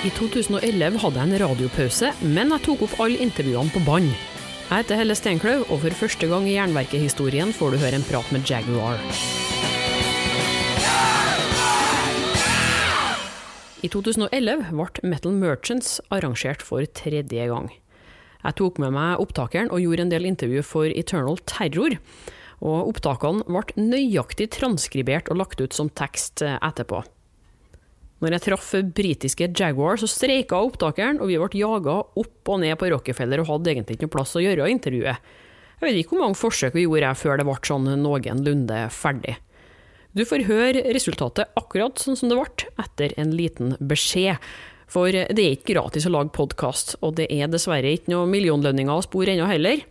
I 2011 hadde jeg en radiopause, men jeg tok opp alle intervjuene på bånd. Jeg heter Helle Steinkløv, og for første gang i Jernverket-historien får du høre en prat med Jaguar. I 2011 ble Metal Merchants arrangert for tredje gang. Jeg tok med meg opptakeren og gjorde en del intervju for Eternal Terror. Og opptakene ble nøyaktig transkribert og lagt ut som tekst etterpå. Når jeg traff britiske Jaguar, så streika opptakeren, og vi ble jaga opp og ned på Rockefeller og hadde egentlig ikke noe plass å gjøre intervjuet. Jeg vet ikke hvor mange forsøk vi gjorde før det ble sånn noenlunde ferdig. Du får høre resultatet akkurat sånn som det ble, etter en liten beskjed. For det er ikke gratis å lage podkast, og det er dessverre ikke noe millionlønninger å spore ennå heller.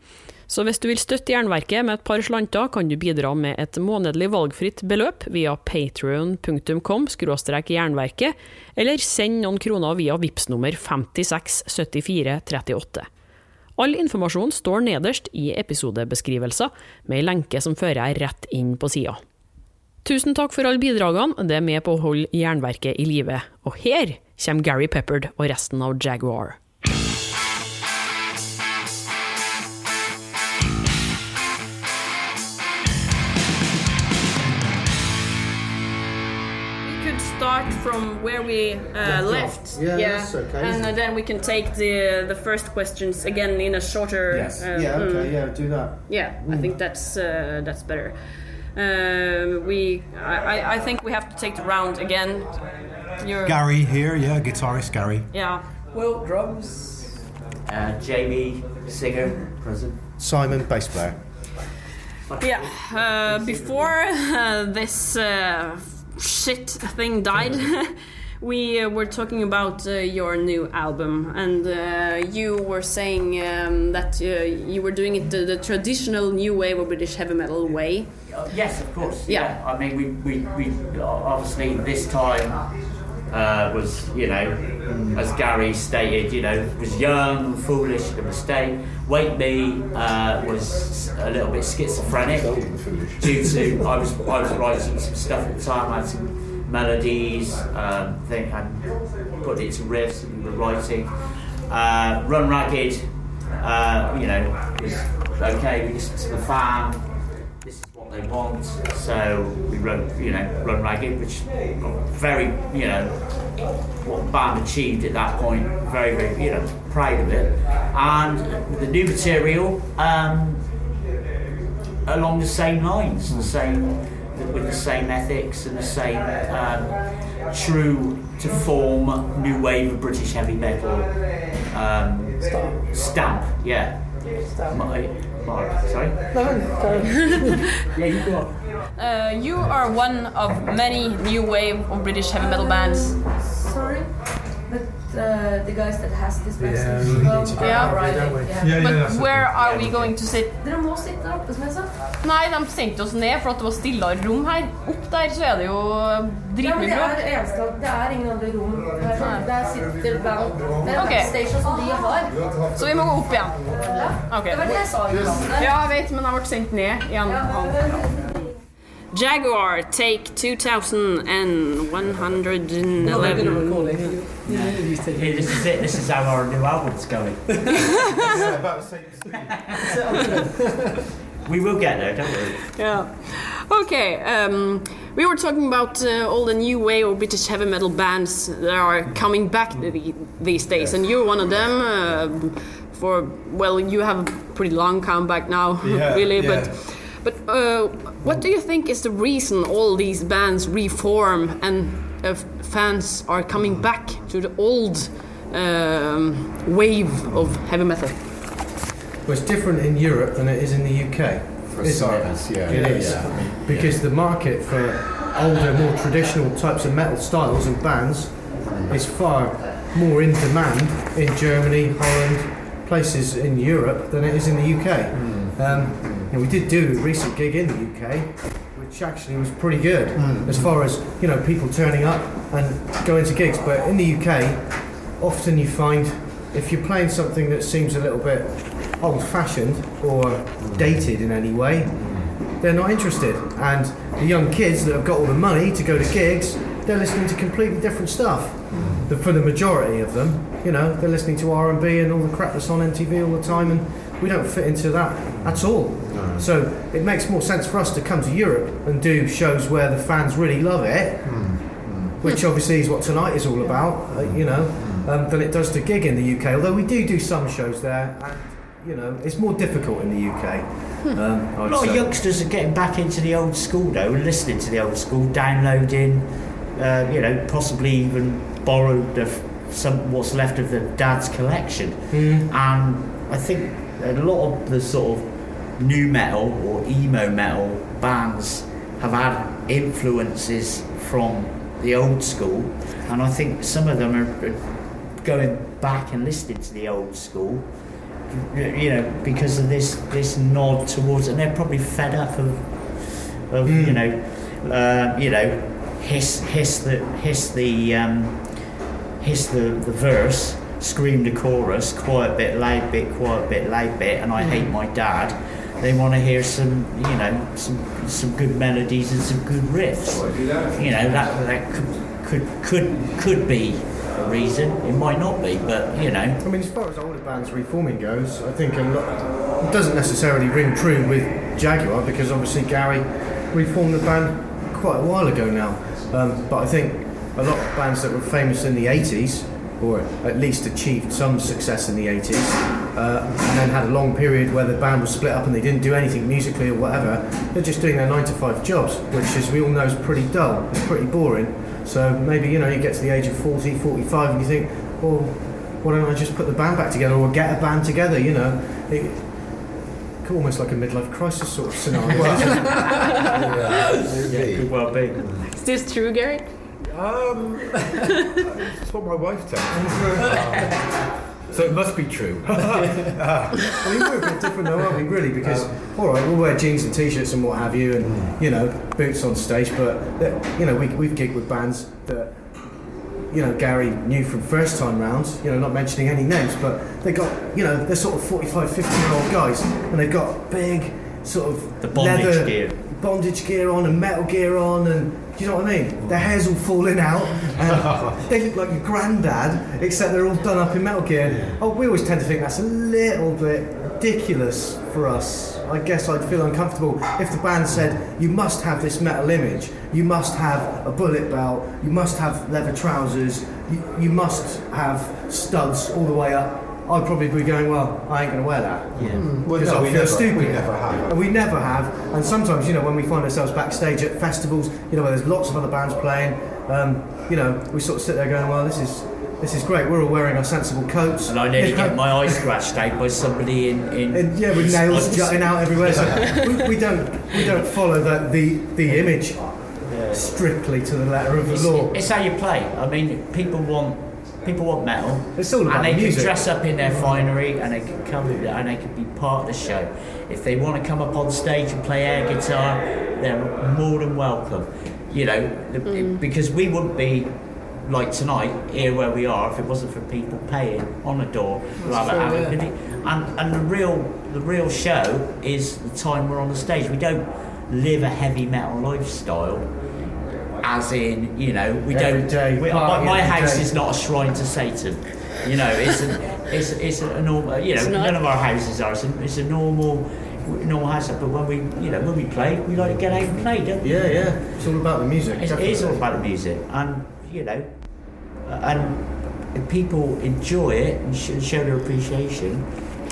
Så hvis du vil støtte Jernverket med et par slanter, kan du bidra med et månedlig valgfritt beløp via patrion.com jernverket, eller send noen kroner via VIPS nummer 567438. All informasjon står nederst i episodebeskrivelser, med ei lenke som fører deg rett inn på sida. Tusen takk for alle bidragene, det er med på å holde Jernverket i live. Og her kommer Gary Peppard og resten av Jaguar. From where we uh, left. Yeah, that's okay, And uh, then we can take the the first questions again in a shorter. Yes. uh, yeah, okay, mm, yeah, do that. yeah, I think that's uh, that's better. Um, we, I, I- I think we have to take the round again. You're, Gary here, yeah, guitarist Gary. Yeah. Will drums. Uh, Jamie, singer, present. Simon, bass player. Yeah. Uh, before uh, this uh, shit thing died, we uh, were talking about uh, your new album, and uh, you were saying um, that uh, you were doing it the, the traditional new wave of British heavy metal way. Uh, yes, of course. Yeah. I mean, we, we, we obviously this time uh, was, you know, as Gary stated, you know, was young, foolish, a mistake. Wake Me uh, was a little bit schizophrenic due to I was I was writing some stuff at the time. I had some melodies, um, think I put it to riffs and we were writing. Uh, Run Ragged, uh, you know, was okay. We listened to the fan. They want. So we wrote, you know, Run Ragged, which very, you know, what the band achieved at that point. Very, very, you know, proud of it. And the new material, um, along the same lines, and the same with the same ethics and the same um, true to form new wave of British heavy metal um, stamp. Yeah. Stamp. My, Mark, sorry. yeah, you go on. Uh, you are one of many new wave of British heavy metal bands. But uh, the guys that has this message. Yeah, we need to well, get are arriving, yeah. Yeah, But that's where okay. are we going to sit? Dere må sitte der oppe, som jeg sa. Nei, de sendte oss ned for at det var stillere rom her. Opp der så er det jo Ja, men det bråk. er eneste Det er ingen andre rom. Er sånn- Der sitter band. Det er okay. station som de har. Så vi må gå opp igjen. Ok. Det var det jeg sa i. Ja, jeg vet, men jeg ble sendt ned igjen. Jaguar, take 2111. Yeah, this is it. This is how our new album's going. we will get there, don't we? Yeah. Okay. Um, we were talking about uh, all the new wave of British heavy metal bands that are coming back the, these days, and you're one of them. Uh, for well, you have a pretty long comeback now, Yeah, really. yeah. But but uh, what do you think is the reason all these bands reform and uh, fans are coming back to the old um, wave of heavy metal? Well, it's different in Europe than it is in the UK. For Isn't it? starters, yeah. It is. Yeah. Because the market for older, more traditional types of metal styles and bands is far more in demand in Germany, Holland, places in Europe than it is in the UK. Um, and we did do a recent gig in the UK, which actually was pretty good mm. as far as you know people turning up and going to gigs. But in the UK, often you find if you're playing something that seems a little bit old-fashioned or dated in any way, they're not interested. And the young kids that have got all the money to go to gigs, they're listening to completely different stuff. Mm. the, for the majority of them, you know, they're listening to R and B and all the crap that's on MTV all the time, and we don't fit into that at all. So it makes more sense for us to come to Europe and do shows where the fans really love it, which obviously is what tonight is all about, uh, you know, um, than it does to gig in the UK. Although we do do some shows there, and you know, it's more difficult in the UK. Um, A I'd lot of youngsters are getting back into the old school though, and listening to the old school, downloading, uh, you know, possibly even borrowed the, f- some what's left of the dad's collection. Mm. And I think a lot of the sort of new metal or emo metal bands have had influences from the old school, and I think some of them are going back and listening to the old school you know, because of this this nod towards, and they're probably fed up of, of Mm. you know, uh, you know, hiss hiss the hiss the um, hiss the, the verse, scream the chorus, quiet bit, loud bit, quiet bit, loud bit, and I hate my dad. They want to hear some, you know, some some good melodies and some good riffs. You know, that that could could could could be a reason. It might not be, but you know. I mean, as far as older bands reforming goes, I think a lot, it doesn't necessarily ring true with Jaguar because obviously Gary reformed the band quite a while ago now. Um, but I think a lot of bands that were famous in the 80s, or at least achieved some success in the 80s, uh, and then had a long period where the band was split up and they didn't do anything musically or whatever, they're just doing their 9 to 5 jobs, which, as we all know, is pretty dull, it's pretty boring. So maybe, you know, you get to the age of 40, 45 and you think, well, why don't I just put the band back together or get a band together, you know? It, almost like a midlife crisis sort of scenario. Yeah, could well be. Is this true, Gary? Um, that's what my wife tells me. so it must be true. I mean, we're a bit different though, aren't we, really? Because, um, all right, we'll wear jeans and t-shirts and what have you, and, mm. you know, boots on stage, but, uh, you know, we, we've gigged with bands that, you know, Gary knew from first time rounds, you know, not mentioning any names, but they got, you know, they're sort of 45, 50 year old guys, and they've got big, sort of The bondage leather gear. bondage gear on and metal gear on, and do you know what I mean? Their hair's all falling out, and um, they look like your granddad, except they're all done up in metal gear. Oh, we always tend to think that's a little bit ridiculous for us. I guess I'd feel uncomfortable if the band said, you must have this metal image, you must have a bullet belt, you must have leather trousers, you, you must have studs all the way up. I'd probably be going, well, I ain't going to wear that. Yeah. Well, no, I we feel never, stupid. we never have. And we never have. And sometimes, you know, when we find ourselves backstage at festivals, you know, where there's lots of other bands playing, um, you know, we sort of sit there going, well, this is this is great. We're all wearing our sensible coats. And I nearly You know, get my eye scratched out by somebody in. in and yeah, with nails jutting out everywhere. So we, we don't we don't follow the the, the image strictly to the letter of It's, the law. it's how you play. I mean, people want people want metal. It's all about and they the can dress up in their finery and they can come and they can be part of the show. If they want to come up on stage and play air guitar, they're more than welcome. You know, the- mm. because we wouldn't be like tonight here where we are if it wasn't for people paying on a door rather true, having yeah. and and the real the real show is the time we're on the stage. We don't live a heavy metal lifestyle. As in, you know, we Every don't. day, we, my, my house day. is not a shrine to Satan. You know, it's a, it's it's a normal. You know, It's not. none of our houses are. It's a, it's a normal normal house. But when we you know when we play, we like to get out and play, don't we? Yeah, yeah. It's all about the music. It's, it is all about the music, and you know, and if people enjoy it and sh- show their appreciation,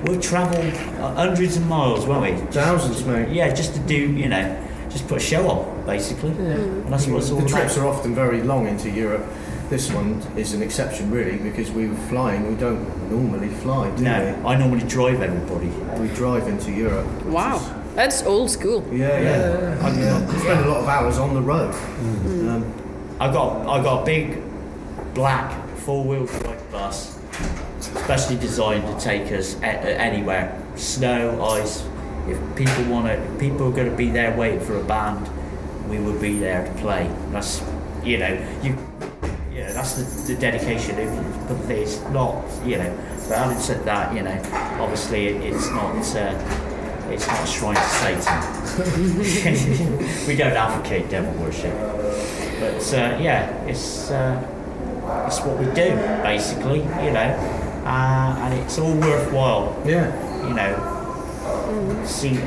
we'll travel uh, hundreds of miles, won't we? Thousands, mate. Yeah, just to do you know, just put a show on, basically. And that's what it's all the about. trips are often very long into Europe. This one is an exception, really, because we were flying. We don't normally fly, do no, I normally drive everybody. we? We drive into Europe. Wow, is- that's old school. yeah, yeah. I yeah. spend a lot of hours on the road. Um, I got I got a big black four wheel drive bus, specially designed to take us a- a- anywhere, snow, ice. If people want to, people are going to be there waiting for a band, we will be there to play. That's you know you. Yeah, that's the, the dedication. If- But it's not, you know. But having said that, you know, obviously it, it's not. Uh, it's not a shrine to Satan. we don't advocate devil worship. But uh, yeah, it's uh, it's what we do, basically, you know, uh, and it's all worthwhile, Yeah. you know, see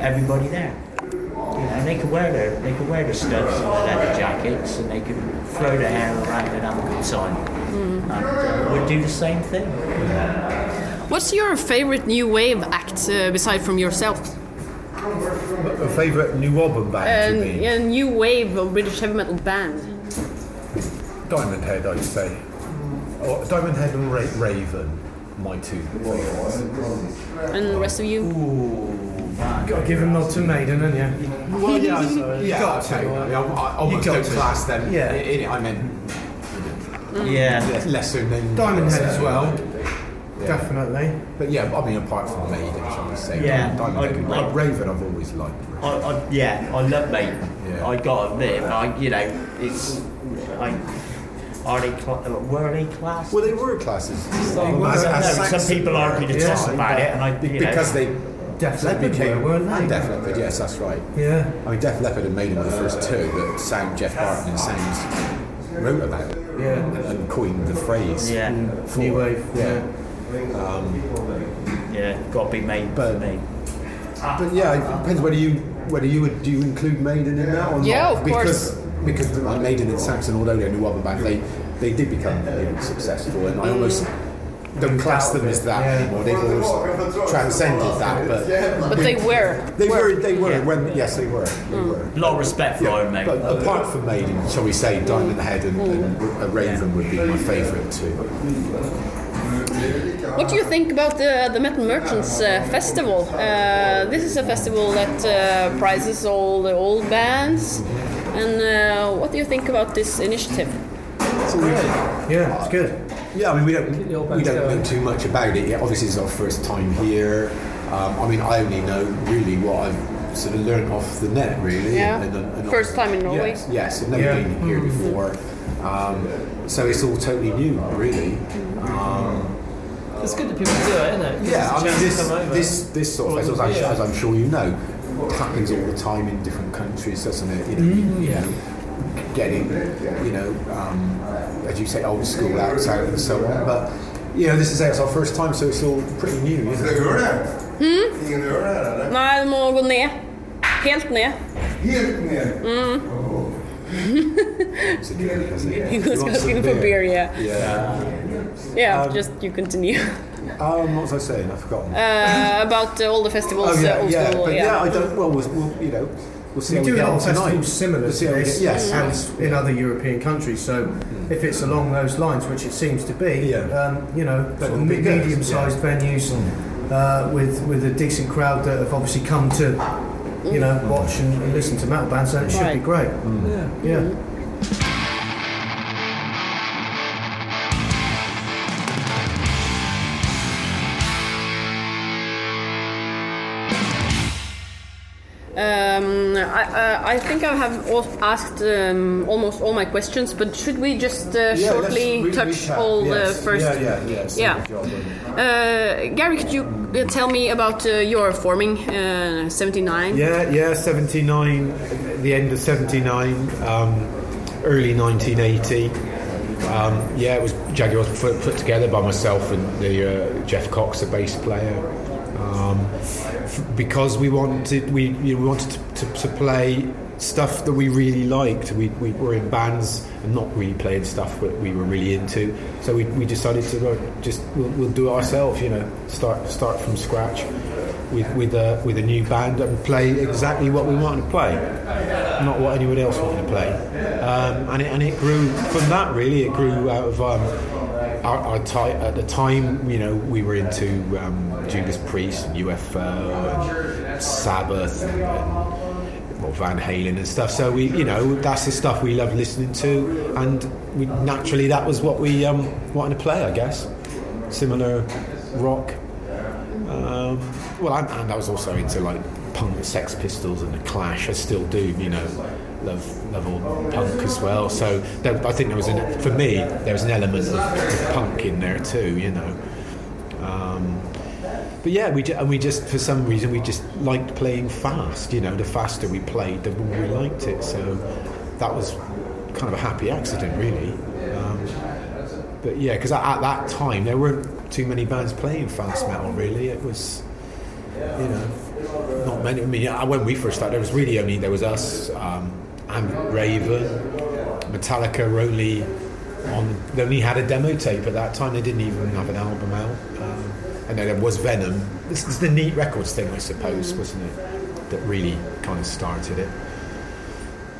everybody there. You know, and they could wear their they could wear their studs and their leather jackets, and they could throw their hair around and have a good time. And uh, we'll do the same thing. What's your favorite new wave act uh, beside from yourself? A favourite new album band, you mean? a new wave of British heavy metal band. Diamond Head, I'd say. Or Diamond Head and Ra- Raven, my two favourites. And the rest of you? Ooh, man. Got to give a nod to Maiden, haven't you? Well, yeah, I- yeah, got I'll to. tell you. I, mean, I, I almost got don't to. class them. Yeah. In it, I meant Yeah. le- lesser known. Diamond Head as well. Yeah. Definitely. But yeah, I mean, apart from Maiden, shall we say? Yeah, Diamond I- Head and I, Raven, I've always liked. I, I, yeah, I love Maiden. Yeah. I gotta admit, I, you know, it's. I, are they cla- uh, were they class? Well, they were classes. were. As- as no, some Saxon- people argue the Yeah. toss about it, and I, you know, because they Def Leppard became were, weren't they? and Def Leppard, yes, that's right. Yeah. I mean, Def Leppard and Maiden were the first two that Sound Geoff Barton and Sounds wrote about Yeah. and coined the phrase. yeah, for- New wave. Yeah. Um, yeah, gotta be made But- for me. But yeah, it depends whether you whether you would do you include Maiden in that or Yeah, not. of because, course. Because like Maiden and Saxon, although they're new album band, they they did become really successful, and I almost don't class them as that Yeah. anymore. They've almost transcended that, but But they were. they were they were Yeah. when yes they were they were. A lot of respect for Iron Maiden. But apart from Maiden, shall we say, Diamond Head and, and a Raven would be my favourite too. What do you think about the, the Metal Merchants uh, Festival? Uh, this is a festival that uh, prizes all the old bands. And uh, what do you think about this initiative? It's good. Yeah, it's good. Yeah, I mean, we don't we don't know too much about it yet. Obviously, it's our first time here. Um, I mean, I only know really what I've sort of learned off the net, really. Yeah. and- and- and- First time in Norway. Yes, yes I've never Yeah. been here before, um, so it's all totally new, really. Um, It's good that people do it, isn't it? yeah, I mean, this this this sort of Well, festival, as, yeah. as I'm sure you know, happens all the time in different countries, doesn't it? You know, Mm-hmm. you know getting, you know, um, as you say, old school acts out and so on. But you know, this is it's our first time, so it's all pretty new. You Ska know? du göra det? Ingen gör det här eller? Nej, du må gå ned. Helt ned. Helt ner? It's a drink, isn't it? He You was want asking for beer, yeah. Yeah. Yeah, just you continue. Um, what was I saying? I've forgotten. Uh, about uh, all the festivals, oh yeah, uh, yeah, school, but yeah. yeah, I don't. Well, we'll, we'll you know, we'll see We how do we a get lot on of tonight. festivals similar We'll to see how we this, get- yes. and in other European countries. So if it's along those lines, which it seems to be, Yeah. um, you know, sort of would be me- good, medium-sized venues uh, with with a decent crowd that have obviously come to, you know, watch and, and listen to metal bands, then it should be Right. great. Yeah. Um, I, uh, I think I have al- asked um, almost all my questions, but should we just uh, Yeah, shortly re- touch recap. all Yes. the first? Yeah, yeah, yeah. Yeah. good job, wasn't it? Uh, Gary, could you uh, tell me about uh, your forming uh, 79? Yeah, yeah, 79, the end of 79, um, early 1980. Um, yeah, it was Jaguar was put, put together by myself and the uh, Jeff Cox, the bass player, um, f- because we wanted we you know, we wanted to, to, to play stuff that we really liked. We, we were in bands and not really playing stuff that we were really into, so we, we decided to uh, just we'll, we'll do it ourselves. You know, start start from scratch with with a with a new band and play exactly what we wanted to play, not what anyone else wanted to play. Um, and it and it grew from that. Really, it grew out of um, our, our ti at the time. You know, we were into um, Judas Priest and UFO and Sabbath and, and well, Van Halen and stuff. So we, you know, that's the stuff we love listening to, and we, naturally that was what we um, wanted to play. I guess similar rock. Um, well, and, and I was also into like punk, Sex Pistols, and the Clash. I still do, you know, love love all punk as well. So there, I think there was an, for me there was an element of, of punk in there too, you know. But yeah, we and we just for some reason we just liked playing fast. You know, the faster we played, the more we liked it. So that was kind of a happy accident, really. Um, but yeah, because at, at that time there weren't too many bands playing fast metal. Really, it was you know not many. I mean, when we first started, there was really only there was us um, and Raven, Metallica were only on. They only had a demo tape at that time. They didn't even have an album out. Um, and then there was Venom. This is the neat records thing, I suppose, wasn't it? That really kind of started it.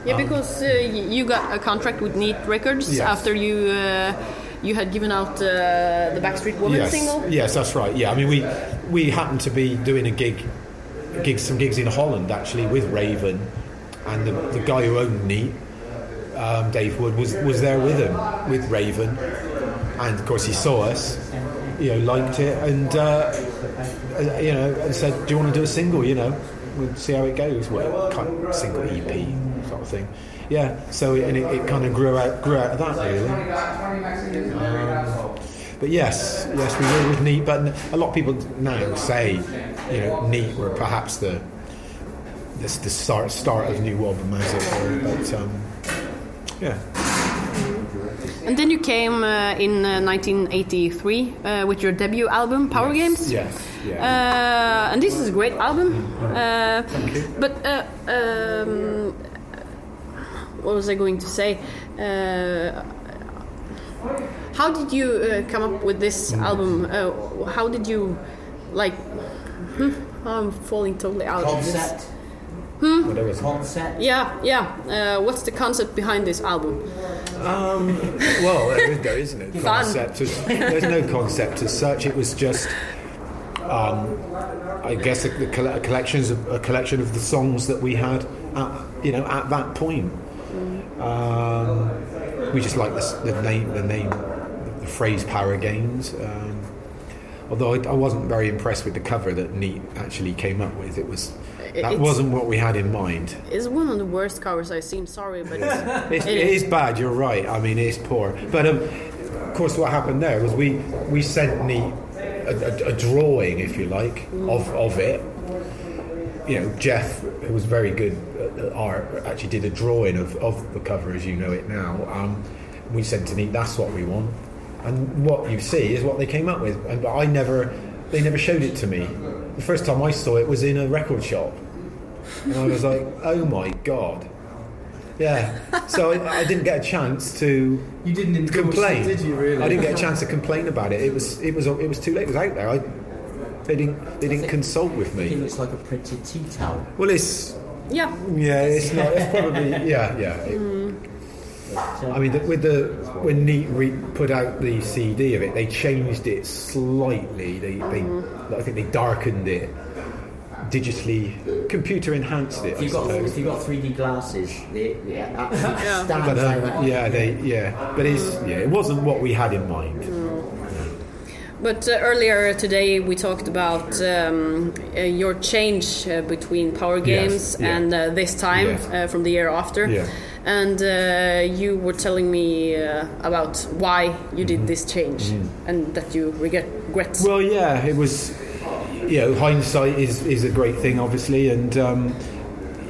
Yeah, because uh, you got a contract with Neat Records Yes. after you uh, you had given out uh, the Backstreet Woman yes. single. Yes, that's right. Yeah, I mean, we we happened to be doing a gig, gigs, some gigs in Holland actually with Raven, and the, the guy who owned Neat, um, Dave Wood, was was there with him with Raven, and of course he saw us, you know, liked it, and uh, uh, you know, and said, "Do you want to do a single?" You know, we'll see how it goes. Well, kind of single EP sort of thing. Yeah. So and it, it kind of grew out grew out of that really. Um, but yes, yes, we were with Neat. But a lot of people now say, you know, Neat were perhaps the the, the start start of new it were. But um, yeah, And then you came uh, in uh, 1983 uh, with your debut album, Power Games. yes, yeah. Uh, and this is a great album. Uh, but uh, um, what was I going to say? Uh, how did you uh, come up with this album? Uh, how did you like? Hmm, I'm falling totally out of this. Concept. whatever. Concept. Yeah, yeah. Uh, what's the concept behind this album? Um, well, there is, there isn't a concept. As, there's no concept as such. It was just, um, I guess, a, a, a collections of a collection of the songs that we had, at, you know, at that point. Um, we just like the, the name, the name, the phrase "Power Games." Um, although I, I wasn't very impressed with the cover that Neat actually came up with. It was that wasn't what we had in mind. It's one of the worst covers I've seen. Sorry, but it's, It's, It is. bad. You're right. I mean, it's poor. But um, of course, what happened there was we we sent Neat a, a, a drawing, if you like, of of it. You know, Jeff, who was very good at at art, actually did a drawing of, of the cover as you know it now. Um, we said to Neat, "That's what we want," and what you see is what they came up with. And but I never, they never showed it to me. The first time I saw it was in a record shop, and I was like, "Oh my god!" Yeah. So I, I didn't get a chance to You didn't endorse complain. it, did you really? I didn't get a chance to complain about it. It was it was it was too late. It was out there. I, they didn't they didn't consult with I think me. it's like a printed tea towel. Well, it's yeah. yeah, it's not. It's probably yeah, yeah. It- So, I mean, the, with the when Neat re- put out the CD of it, they changed it slightly. They, they I think they darkened it digitally, computer enhanced it. if I you've got suppose. if you've got 3D glasses, the, the actually Yeah. stands But out. um, yeah, they yeah, but it's yeah, it wasn't what we had in mind. But uh, earlier today we talked about um, uh, your change uh, between Power Yes, Games yeah. and uh, this time Yes. uh, from the year after. Yeah. And uh, you were telling me uh, about why you Mm-hmm. did this change and that you regret. Well, yeah, it was. You know, hindsight is, is a great thing, obviously, and um,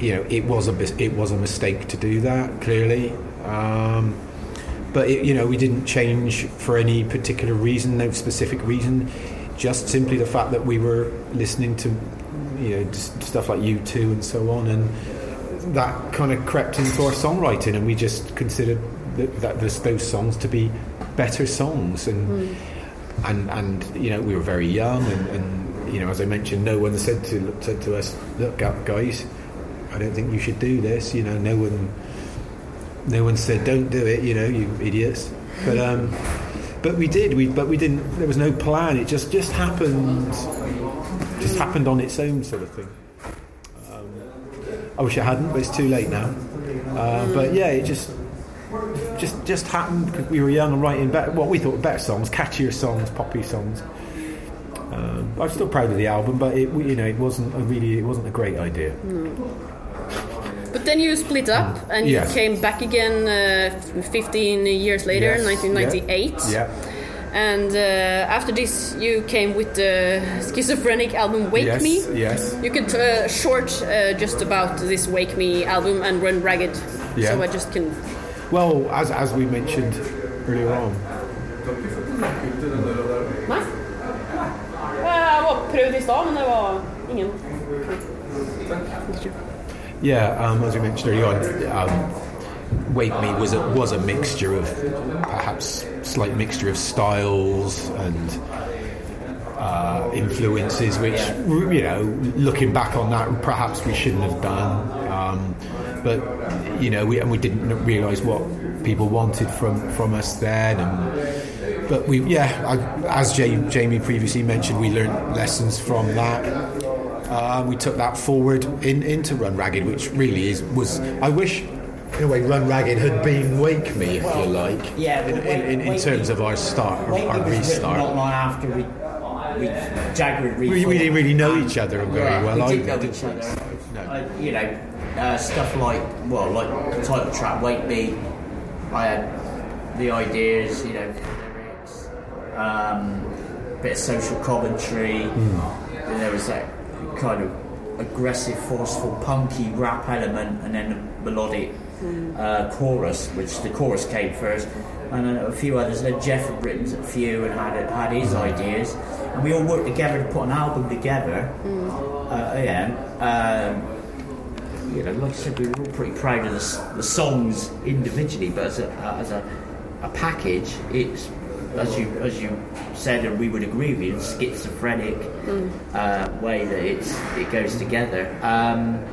you know, it was a it was a mistake to do that. Clearly, um, but it, you know, we didn't change for any particular reason, no specific reason. Just simply the fact that we were listening to, you know, stuff like U two and so on, and that kind of crept into our songwriting, and we just considered that, that this, those songs to be better songs, and and and you know we were very young, and, and you know as I mentioned, no one said to said to us, look, gu- guys, I don't think you should do this. You know, no one no one said don't do it. You know, you idiots. But um, but we did. We but we didn't. There was no plan. It just just happened. Just happened on its own, sort of thing. I wish it hadn't, but it's too late now. Uh, but yeah, it just just just happened because we were young and writing better, what we thought were better songs, catchier songs, poppy songs. Um, I'm still proud of the album, but it you know it wasn't a really it wasn't a great idea. But then you split up and Mm. Yes. you came back again uh, 15 years later, Yes, 1998. Yeah. And uh, after this, you came with the schizophrenic album Wake yes. Me. Yes. You could uh, short uh, just about this Wake Me album and Run Ragged. Yeah. So I just can. Well, as as we mentioned earlier on, Nei? Jeg var prøvd i stad, men det var ingen. Yeah, um, as we mentioned earlier on, um, Wake Me was a, was a mixture of perhaps slight mixture of styles and uh, influences, which you know, looking back on that, perhaps we shouldn't have done. Um, but you know, we and we didn't realise what people wanted from from us then, and but we yeah, I, as Jay, Jamie previously mentioned, we learned lessons from that. Uh, we took that forward in, into Run Ragged, which really is was. I wish, in a way, Run Ragged had been Wake Me, if you like. Yeah, in, in, in, in terms Me- of our start, Wake our Me was restart. not long after we, we Jaguar We, we didn't really know each other very Yeah, well. we did know each other. No. Uh, you know, uh, stuff like well, like the title track "Wake Me." I had the ideas, you know, lyrics, um, bit of social commentary. And there was that kind of aggressive, forceful, punky rap element, and then the melodic uh, chorus, which the chorus came first, and then a few others. Then Jeff had written a few and had had his ideas, and we all worked together to put an album together. Uh, yeah. Um, you know, like I said, we were all pretty proud of the, the songs individually, but as a, as a, a package, it's as you as you said, and we would agree with you, it's schizophrenic uh, way that it's it goes together. Um,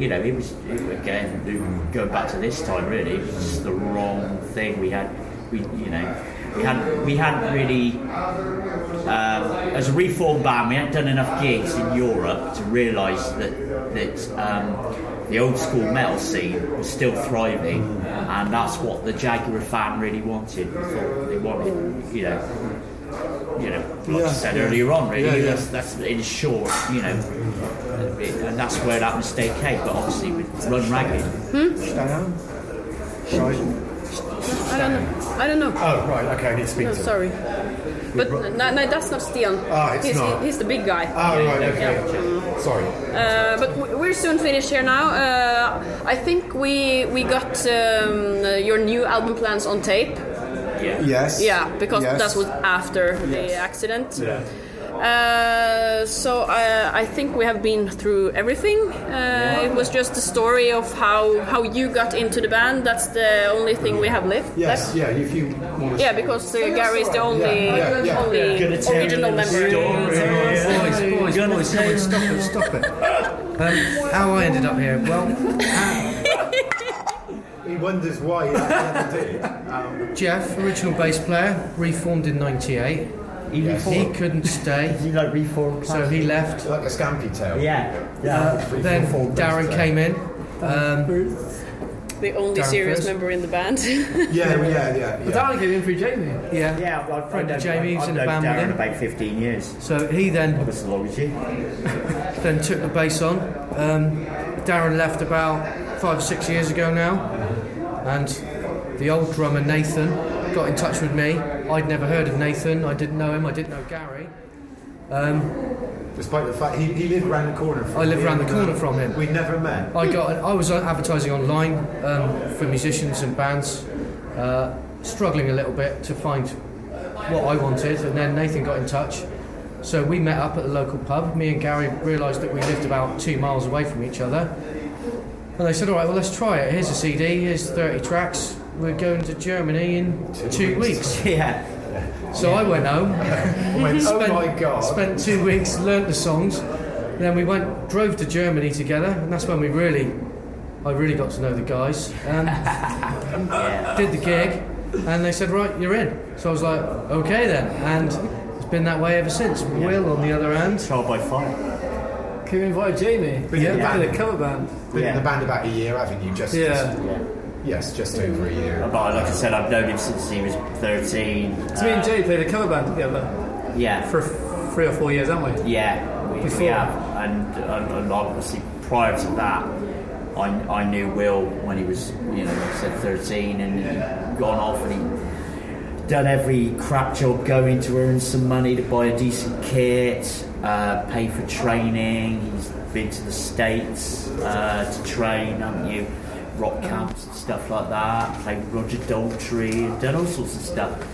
you know, it was again going back to this time. Really, it was just the wrong thing. We had, we you know, we had we hadn't really um, as a reform band, we hadn't done enough gigs in Europe to realise that that um, the old school metal scene was still thriving, and that's what the Jaguar fan really wanted. We thought they wanted, you know. You know, like I said yeah. earlier on, really, Yeah, yeah. that's, that's in short, you know, and that's where that mistake came. But obviously, we Run Ragged, I don't know. I don't know. Oh right, okay, I need to speak No, to. sorry. But no, no, that's not Stian. Ah, it's he's, not. he's the big guy. Oh right, okay. Yeah. Sorry. Uh, but we're soon finished here now. Uh, I think we we got um, uh, your new album plans on tape. Yeah. Yes. Yeah, because Yes. that was after the accident. Uh, so uh, I think we have been through everything. Uh, It was just the story of how, how you got into the band. That's the only thing we have left. Yes, left. yeah. If you want to. Yeah, because uh, Gary is the only Yeah, yeah, yeah. only Gonna original the member. Boys, boys, Gonna boys, tell come on, you- stop it, stop it. Um, how I ended up here? Well, He wonders why he did. Um, Jeff, original bass player, reformed in '98. He He couldn't stay, you like reformed, so he left. like a scampy tail. yeah, yeah. Uh, then Darren came in. Um, The only Darren serious first. member in the band. Yeah, yeah, yeah. yeah. But Darren came in for Jamie. yeah. Yeah, well, I've Friend known, of Jamie's I've in the known band with Darren him. about 15 years. So he then That's as long as you. then took the bass on. Um, Darren left about five or six years ago now, and the old drummer Nathan got in touch with me. I'd never heard of Nathan. I didn't know him. I didn't know Gary. Um, Despite the fact he, he lived round the corner from I lived me round the corner uh, from him. We never met. I got. I was advertising online um, for musicians and bands, uh, struggling a little bit to find what I wanted, and then Nathan got in touch. So we met up at the local pub. Me and Gary realised that we lived about two miles away from each other, and they said, "All right, well, let's try it. Here's a CD. Here's 30 tracks. We're going to Germany in two weeks." Yeah. So I went home. Went, oh spent, my god. Spent two weeks, learnt the songs. Then we went, drove to Germany together, and that's when we really, I really got to know the guys. Um, Did the gig, and they said, right, you're in. So I was like, okay then, and it's been that way ever since. Will, on the other hand, Trial by fire. Came invited Jamie. Been in the band. In a cover band. Been in the band about a year, haven't you? Just, Yeah. just- yes, just over a year. But like I said, I've known him since he was 13. So me and Jay played a cover band together Yeah. for three or four years, haven't we? Yeah, we, we Before. have, and, and, and obviously prior to that, I, I knew Will when he was, you know, like I said, 13, and he'd gone off and he'd done every crap job going to earn some money to buy a decent kit, uh, pay for training. He's been to the States uh, to train, haven't you? Rock camps and stuff like that. Played Roger Daltrey and done all sorts of stuff.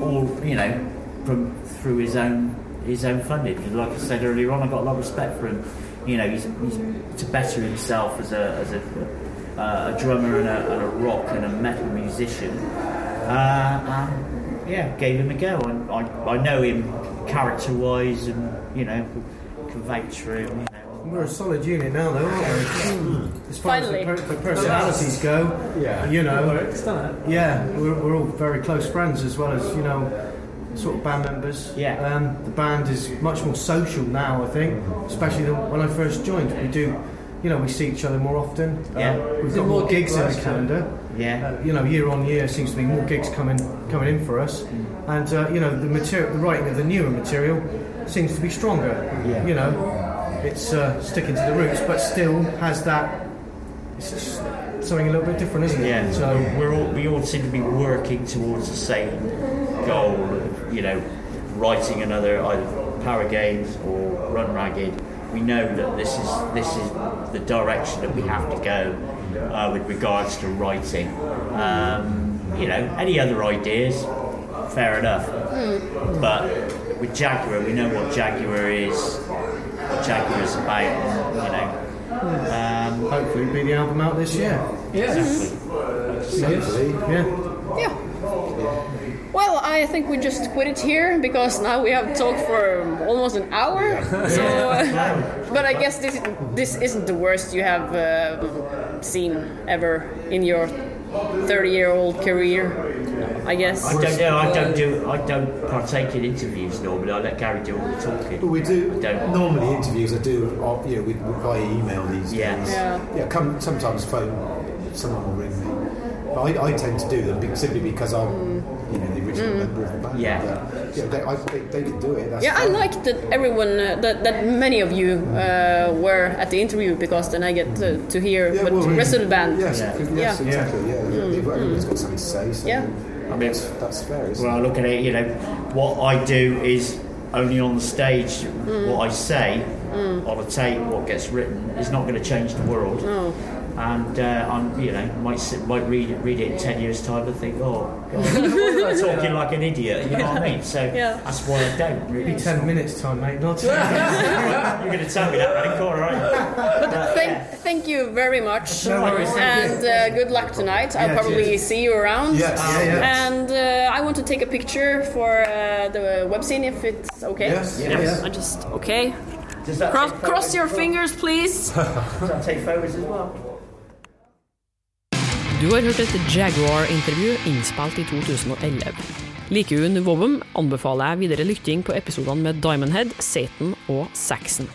all you know from through his own his own funding. And Like I said earlier on, I got a lot of respect for him. You know, he's, he's to better himself as a as a, uh, a drummer and a, and a rock and a metal musician. Uh, and yeah, gave him a go, and I, I know him character wise, and you know, can him. You know. We're a solid unit now, though, aren't we? As far Finally. as the, per- the personalities go, Yeah. you know, Works, doesn't it? yeah, we're, we're all very close friends as well as you know, sort of band members. Yeah. Um, the band is much more social now, I think, especially than when I first joined. We do, you know, we see each other more often. Yeah. Uh, we've got more gigs in the calendar. Yeah. Uh, you know, year on year seems to be more gigs coming coming in for us, and uh, you know, the material, the writing of the newer material seems to be stronger. Yeah. You know, it's uh, sticking to the roots, but still has that. It's just something a little bit different, isn't it? Yeah, so So we're all we all seem to be working towards the same goal of you know writing another either Power Games or Run Ragged. We know that this is this is the direction that we have to go uh, with regards to writing. Um, you know, any other ideas, fair enough. But with Jaguar, we know what Jaguar is, what Jaguar is about. You know. Um, hopefully, be the album out this year. Yeah. Hopefully. Yeah. Yeah. Well, I think we just quit it here because now we have talked for almost an hour. So, uh, but I guess this this isn't the worst you have uh, seen ever in your 30-year-old career. I guess. I don't know. I don't do. I don't partake in interviews normally. I let Gary do all the talking. But we do I don't. normally interviews. I do, uh, you know, with, with via email these Yeah. days. Yeah. Yeah. Come sometimes phone. Someone will ring me. But I, I tend to do them simply because I'm, you know, the original member of the band. Yeah. But, yeah. They, I, they, they can do it. That's Yeah, I fine. like that everyone, uh, that, that many of you uh, were at the interview because then I get to, to hear Yeah, what well, the rest of the band. Yes, Yeah. yes, Yeah. Mm. exactly. Yeah, yeah. Everybody's got something to say. So Yeah. I mean, that's, that's fair. Isn't Well, I look at it. You know, what I do is only on the stage. Mm. What I say mm. on a tape, what gets written, is not going to change the world. No. And uh, I'm, you know, might sit, might read it, read it in ten years' time and think, oh, God, why am I talking like an idiot? You know what I mean? So Yeah. that's why I don't really. Be ten minutes time, mate. Not. You're going to tell me that, man, Cora, aren't you? But, Thank, yeah. thank you very much. No worries. And uh, good luck tonight. I'll Yeah, probably cheers. see you around. Yes, yeah, yeah. And uh, I want to take a picture for uh, the web scene if it's okay. Yes, yeah, Yes. I just okay. Does that Cross, cross your well? fingers, please. Does that take photos as well? Du har hørt et Jaguar-intervju innspilt i 2011. Liker du Nuvobum, anbefaler jeg videre lytting på episodene med Diamond Head, Satan og Saxon.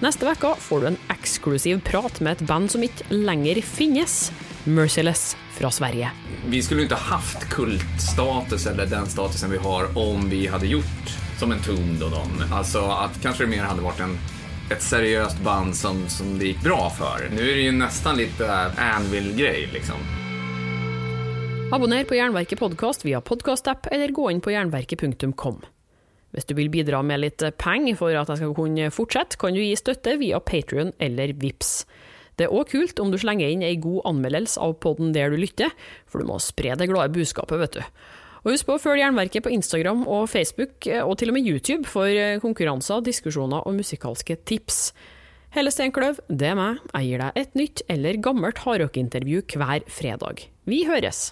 Neste uke får du en eksklusiv prat med et band som ikke lenger finnes, Merciless fra Sverige. Vi skulle ikke haft kultstatus eller den statusen vi har om vi hadde gjort som en Tombed og dem. Altså at kanskje det mer hadde vært en, ett seriöst band som, som det gick bra för. Nu är det ju nästan lite Anvil-grej liksom. Abonner på Jernverket podkast via podkastapp, eller gå inn på jernverket.kom. Hvis du vil bidra med litt penger for at jeg skal kunne fortsette, kan du gi støtte via Patrion eller Vips. Det er òg kult om du slenger inn ei god anmeldelse av podden der du lytter, for du må spre det glade budskapet, vet du. Og husk på å følge Jernverket på Instagram og Facebook, og til og med YouTube, for konkurranser, diskusjoner og musikalske tips. Helle Steinkløv, det er meg. Jeg gir deg et nytt eller gammelt hardrockintervju hver fredag. Vi høres!